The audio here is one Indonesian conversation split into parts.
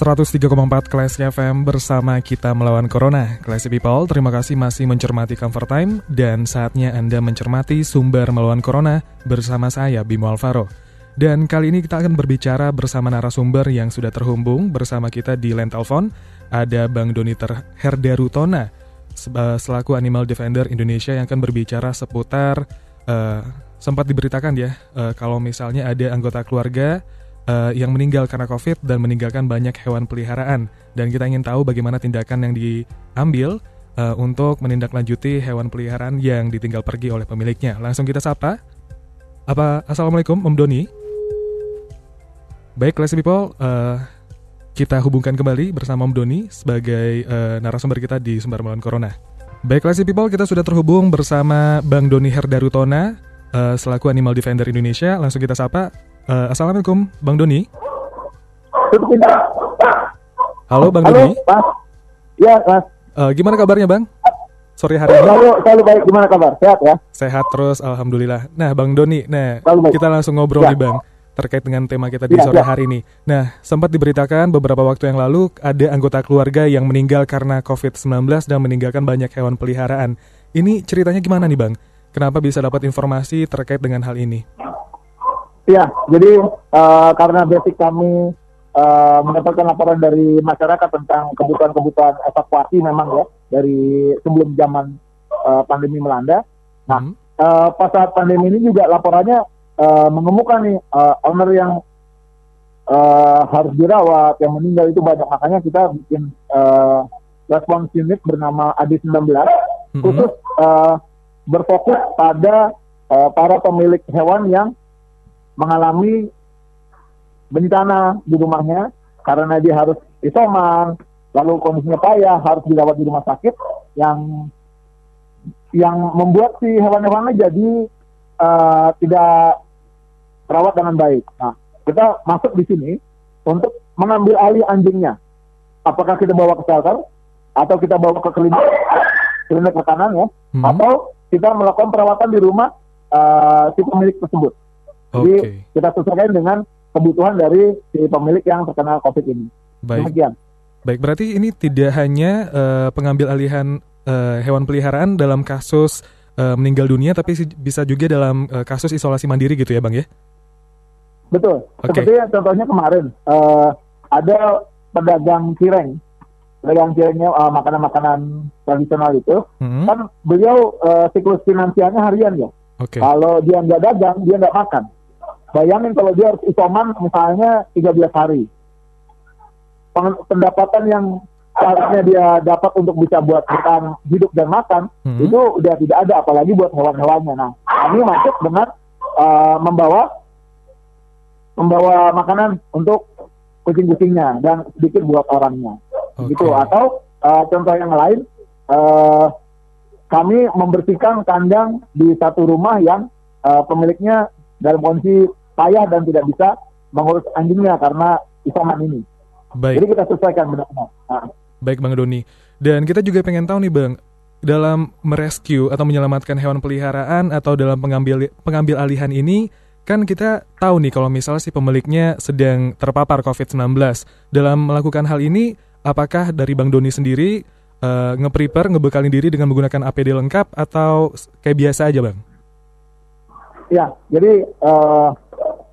103,4 Classy FM bersama kita melawan Corona. Classy People, terima kasih masih mencermati Comfort Time dan saatnya Anda mencermati sumber melawan Corona bersama saya Bimo Alvaro. Dan kali ini kita akan berbicara bersama narasumber yang sudah terhubung bersama kita di line telepon. Ada Bang Doniter Herdarutona eh, selaku Animal Defender Indonesia yang akan berbicara seputar uh, sempat diberitakan ya uh, kalau misalnya ada anggota keluarga uh, yang meninggal karena COVID dan meninggalkan banyak hewan peliharaan. Dan kita ingin tahu bagaimana tindakan yang diambil uh, untuk menindaklanjuti hewan peliharaan yang ditinggal pergi oleh pemiliknya. Langsung kita sapa. Apa Assalamualaikum Om Doni? Baik, Classy People, uh, kita hubungkan kembali bersama Om Doni sebagai uh, narasumber kita di Sumber Melawan Corona. Baik, Classy People, kita sudah terhubung bersama Bang Doni Herdarutona, uh, selaku Animal Defender Indonesia. Langsung kita sapa. Uh, Assalamualaikum, Bang Doni. Halo, Bang Halo, Doni. Mas. Ya, Mas. Uh, gimana kabarnya, Bang? Sore hari ini Selalu, selalu baik. Gimana kabar? Sehat ya? sehat terus, alhamdulillah. Nah, Bang Doni, nah kita langsung ngobrol Ya. nih, Bang, terkait dengan tema kita di Ya, sore ya. hari ini. Nah, sempat diberitakan beberapa waktu yang lalu ada anggota keluarga yang meninggal karena COVID-19 dan meninggalkan banyak hewan peliharaan. Ini ceritanya gimana nih, Bang? Kenapa bisa dapat informasi terkait dengan hal ini? Iya, jadi eh, karena basic kami eh, mendapatkan laporan dari masyarakat tentang kebutuhan-kebutuhan evakuasi memang ya dari sebelum zaman eh, pandemi melanda. Nah, Hmm. eh, pas saat pandemi ini juga laporannya eh, mengemuka nih eh, owner yang eh, harus dirawat, yang meninggal itu banyak. Makanya kita bikin eh, response unit bernama AD 19 Mhm. khusus eh, berfokus pada eh, para pemilik hewan yang mengalami bencana di rumahnya karena dia harus isoman, lalu kondisinya payah, harus dirawat di rumah sakit yang yang membuat si hewan-hewannya jadi eh, tidak terawat dengan baik. Nah, kita masuk di sini untuk mengambil alih anjingnya. Apakah kita bawa ke shelter atau kita bawa ke klinik, klinik makanan ya, Mhm. atau kita melakukan perawatan di rumah eh, si pemilik tersebut. Jadi Oke, kita sesuaikan dengan kebutuhan dari si pemilik yang terkena COVID ini. baik. Demikian. Baik, berarti ini tidak hanya eh, pengambil alihan eh, hewan peliharaan dalam kasus eh, meninggal dunia, tapi bisa juga dalam eh, kasus isolasi mandiri gitu ya, Bang ya? Betul. Oke. Seperti contohnya kemarin eh, ada pedagang cireng, pedagang cirengnya eh, makanan-makanan tradisional itu, Mhm. kan beliau eh, siklus finansialnya harian ya. Oke, Kalau dia nggak dagang, dia nggak makan. Bayangin kalau dia harus isoman misalnya 13 hari. Pendapatan yang seharusnya dia dapat untuk bisa buat bertahan hidup dan makan, Mhm. itu udah tidak ada, apalagi buat hewan-hewannya. Nah, kami masuk dengan uh, membawa membawa makanan untuk kucing-kucingnya dan sedikit buat orangnya. Oke. Gitu. Atau uh, contoh yang lain, uh, kami membersihkan kandang di satu rumah yang uh, pemiliknya dalam kondisi payah dan tidak bisa mengurus anjingnya karena isoman ini. baik. Jadi kita sesuaikan benar-benar. Nah, Baik Bang Doni. Dan kita juga pengen tahu nih Bang, dalam merescue atau menyelamatkan hewan peliharaan atau dalam pengambil pengambil alihan ini kan kita tahu nih kalau misalnya si pemiliknya sedang terpapar COVID-19. Dalam melakukan hal ini, apakah dari Bang Doni sendiri eh, nge-prepare, ngebekalin diri dengan menggunakan APD lengkap atau kayak biasa aja Bang? Ya, jadi eh,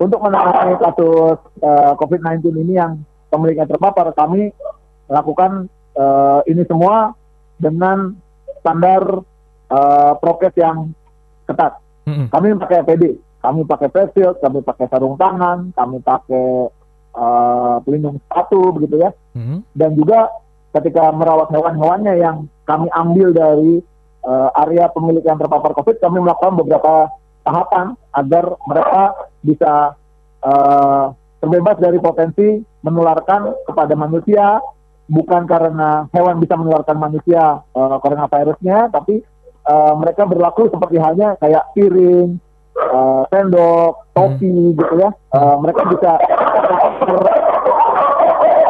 untuk menangani kasus eh, COVID-19 ini yang pemiliknya terpapar, kami lakukan eh, ini semua dengan standar eh, prokes yang ketat. Mm-mm. Kami pakai APD, kami pakai face shield, kami pakai sarung tangan, kami pakai eh, pelindung sepatu begitu ya. Mhm. Dan juga ketika merawat hewan-hewannya yang kami ambil dari eh, area pemilik yang terpapar COVID, kami melakukan beberapa tahapan agar mereka bisa eh, terbebas dari potensi menularkan kepada manusia bukan karena hewan bisa menularkan manusia uh, coronavirusnya tapi uh, mereka berlaku seperti halnya kayak piring uh, sendok topi gitu ya uh, mereka bisa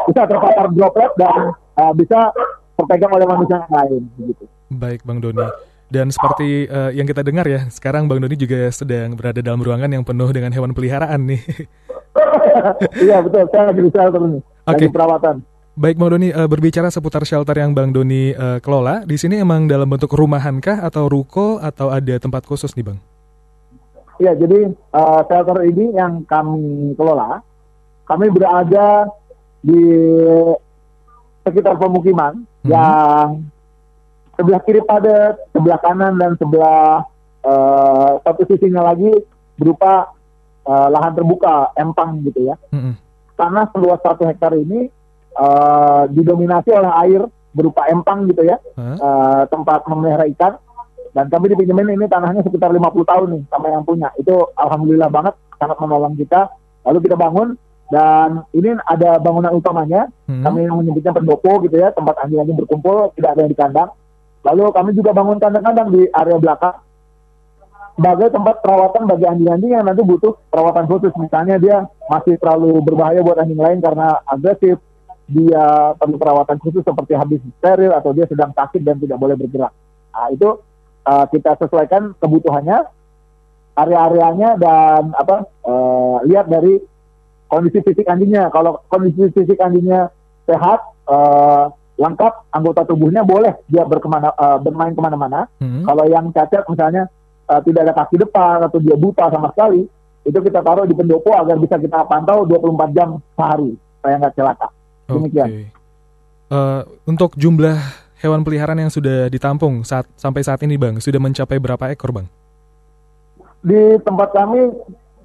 bisa terpapar droplet dan uh, bisa terpegang oleh manusia yang lain begitu. Baik Bang Doni. Dan seperti uh, yang kita dengar ya, sekarang Bang Doni juga sedang berada dalam ruangan yang penuh dengan hewan peliharaan nih. iya betul, saya lagi di shelter nih, okay. lagi perawatan. Baik Bang Doni, uh, berbicara seputar shelter yang Bang Doni uh, kelola, di sini emang dalam bentuk rumahankah atau ruko atau ada tempat khusus nih Bang? Iya, jadi uh, shelter ini yang kami kelola, kami berada di sekitar pemukiman hmm. yang sebelah kiri padat, sebelah kanan dan sebelah uh, satu sisinya lagi berupa uh, lahan terbuka empang gitu ya. Mm-hmm. Tanah seluas satu hektar ini uh, didominasi oleh air berupa empang gitu ya, huh? uh, tempat memelihara ikan. Dan kami dipinjemin ini tanahnya sekitar 50 tahun nih sama yang punya. Itu alhamdulillah banget sangat menolong kita. Lalu kita bangun dan ini ada bangunan utamanya. Hmm. Kami yang menyebutnya pendopo gitu ya, tempat anjing-anjing berkumpul, tidak ada yang di kandang. Lalu kami juga bangun kandang-kandang di area belakang sebagai tempat perawatan bagi anjing-anjing yang nanti butuh perawatan khusus. Misalnya dia masih terlalu berbahaya buat anjing lain karena agresif, dia perlu perawatan khusus seperti habis steril atau dia sedang sakit dan tidak boleh bergerak. Nah, itu uh, kita sesuaikan kebutuhannya, area-areanya dan apa uh, lihat dari kondisi fisik anjingnya. Kalau kondisi fisik anjingnya sehat, uh, lengkap anggota tubuhnya boleh dia berkemana uh, bermain ke mana-mana. Hmm. Kalau yang cacat misalnya uh, tidak ada kaki depan atau dia buta sama sekali, itu kita taruh di pendopo agar bisa kita pantau 24 jam sehari supaya nggak celaka. Demikian. Okay. Uh, eh, untuk jumlah hewan peliharaan yang sudah ditampung saat sampai saat ini, bang, sudah mencapai berapa ekor, bang? Di tempat kami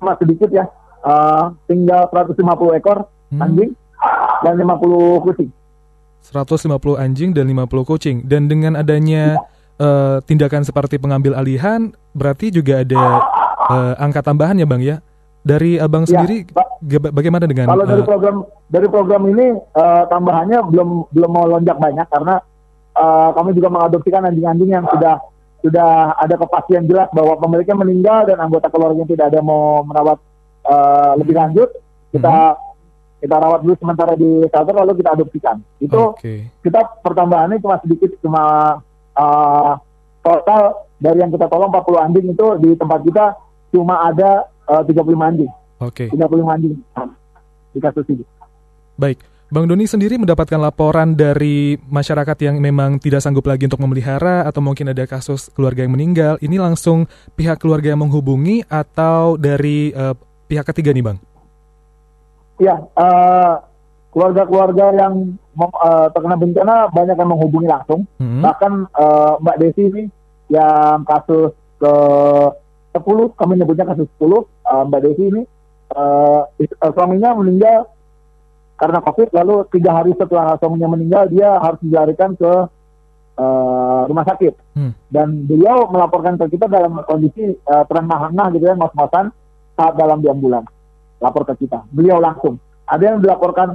masih sedikit ya, uh, tinggal 150 ekor hmm. anjing dan 50 kucing. 150 anjing dan 50 kucing. Dan dengan adanya uh, tindakan seperti pengambil alihan, berarti juga ada uh, angka tambahan ya Bang ya? Dari Abang ya, sendiri bagaimana dengan Kalau dari program dari program ini uh, tambahannya belum belum mau lonjak banyak karena uh, kami juga mengadopsikan anjing-anjing yang sudah sudah ada kepastian jelas bahwa pemiliknya meninggal dan anggota keluarga tidak ada mau merawat uh, lebih lanjut. Kita hmm kita rawat dulu sementara di shelter lalu kita adopsikan. Itu okay. kita pertambahannya cuma sedikit cuma uh, total dari yang kita tolong 40 anjing itu di tempat kita cuma ada uh, 35 anjing. Oke. Okay. 35 anjing di kasus ini. Baik. Bang Doni sendiri mendapatkan laporan dari masyarakat yang memang tidak sanggup lagi untuk memelihara atau mungkin ada kasus keluarga yang meninggal. Ini langsung pihak keluarga yang menghubungi atau dari uh, pihak ketiga nih Bang? Ya, uh, keluarga-keluarga yang uh, terkena bencana banyak yang menghubungi langsung. Hmm. Bahkan uh, Mbak Desi ini yang kasus ke 10, kami nyebutnya kasus 10, uh, Mbak Desi ini uh, suaminya meninggal karena COVID, lalu tiga hari setelah suaminya meninggal dia harus dilarikan ke uh, rumah sakit. Hmm. Dan beliau melaporkan ke kita dalam kondisi uh, terengah-engah gitu ya, ngos-ngosan saat dalam di ambulans lapor ke kita. Beliau langsung. Ada yang dilaporkan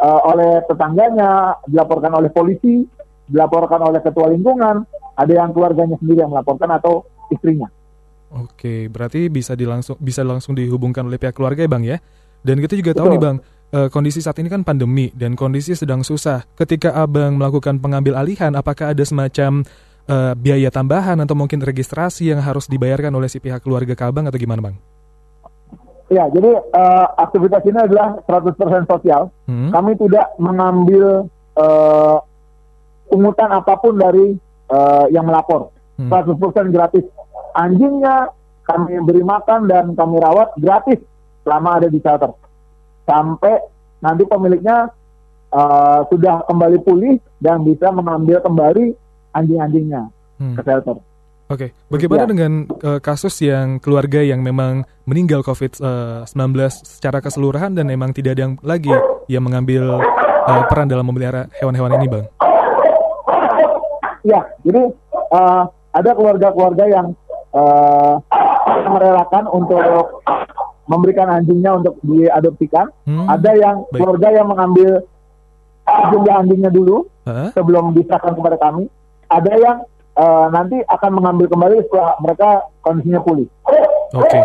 uh, oleh tetangganya, dilaporkan oleh polisi, dilaporkan oleh ketua lingkungan, ada yang keluarganya sendiri yang melaporkan atau istrinya. Oke, berarti bisa dilangsung bisa langsung dihubungkan oleh pihak keluarga ya, Bang ya. Dan kita juga Betul. tahu nih, Bang, uh, kondisi saat ini kan pandemi dan kondisi sedang susah. Ketika Abang melakukan pengambil alihan, apakah ada semacam uh, biaya tambahan atau mungkin registrasi yang harus dibayarkan oleh si pihak keluarga ke Abang atau gimana, Bang? Ya, jadi uh, aktivitas ini adalah 100% sosial. Hmm. Kami tidak mengambil uh, pungutan apa pun dari uh, yang melapor. Hmm. 100% gratis. Anjingnya kami beri makan dan kami rawat gratis selama ada di shelter. Sampai nanti pemiliknya uh, sudah kembali pulih dan bisa mengambil kembali anjing-anjingnya hmm. ke shelter. Oke, okay. bagaimana ya. dengan uh, kasus yang keluarga yang memang meninggal COVID-19 uh, secara keseluruhan dan memang tidak ada yang lagi yang mengambil uh, peran dalam memelihara hewan-hewan ini, Bang? Ya, jadi uh, ada keluarga-keluarga yang uh, merelakan untuk memberikan anjingnya untuk diadopsikan, Hmm, ada yang baik. keluarga yang mengambil jumlah anjingnya dulu Heeh. sebelum diserahkan kepada kami. Ada yang eh, nanti akan mengambil kembali setelah mereka kondisinya pulih. Oke.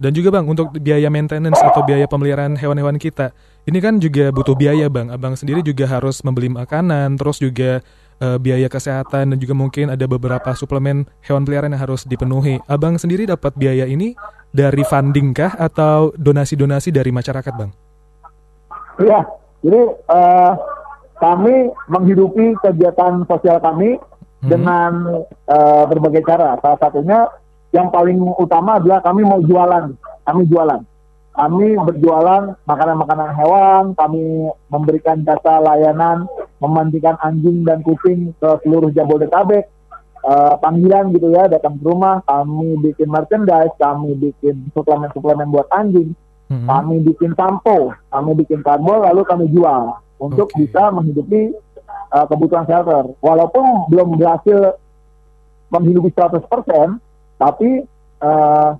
Dan juga Bang, untuk biaya maintenance atau biaya pemeliharaan hewan-hewan kita, ini kan juga butuh biaya Bang. Abang sendiri juga harus membeli makanan, terus juga eh, biaya kesehatan dan juga mungkin ada beberapa suplemen hewan peliharaan yang harus dipenuhi. Abang sendiri dapat biaya ini dari funding kah atau donasi-donasi dari masyarakat Bang? Iya, jadi eh, kami menghidupi kegiatan sosial kami Hmm. dengan eh, berbagai cara. Salah satunya yang paling utama adalah kami mau jualan. Kami jualan. Kami berjualan makanan-makanan hewan, kami memberikan jasa layanan memandikan anjing dan kucing ke seluruh Jabodetabek. Eh, panggilan gitu ya, datang ke rumah, kami bikin merchandise, kami bikin suplemen-suplemen buat anjing, Mhm. kami bikin sampo, kami bikin karbol, lalu kami jual untuk Oke. bisa menghidupi uh, kebutuhan shelter. Walaupun belum berhasil menghidupi 100%, tapi uh,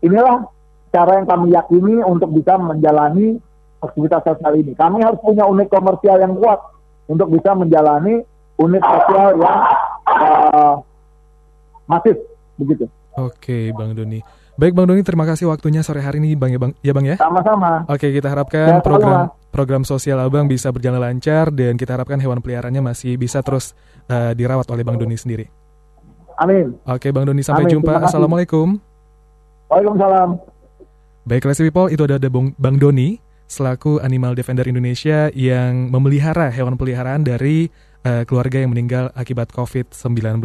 inilah cara yang kami yakini untuk bisa menjalani aktivitas sosial ini. Kami harus punya unit komersial yang kuat untuk bisa menjalani unit sosial yang uh, masif begitu. Oke, Bang Doni. Baik Bang Doni, terima kasih waktunya sore hari ini Bang ya Bang. Ya Bang ya. Sama-sama. Oke, kita Ya, harapkan sama-sama. program program sosial Abang bisa berjalan lancar dan kita harapkan hewan peliharaannya masih bisa terus eh, dirawat oleh Bang Doni sendiri. Amin. Oke, Bang Doni sampai Amin, jumpa. Assalamualaikum. Waalaikumsalam. Baik, Classy People, itu ada ada Bang Doni selaku Animal Defender Indonesia yang memelihara hewan peliharaan dari eh, keluarga yang meninggal akibat COVID-19.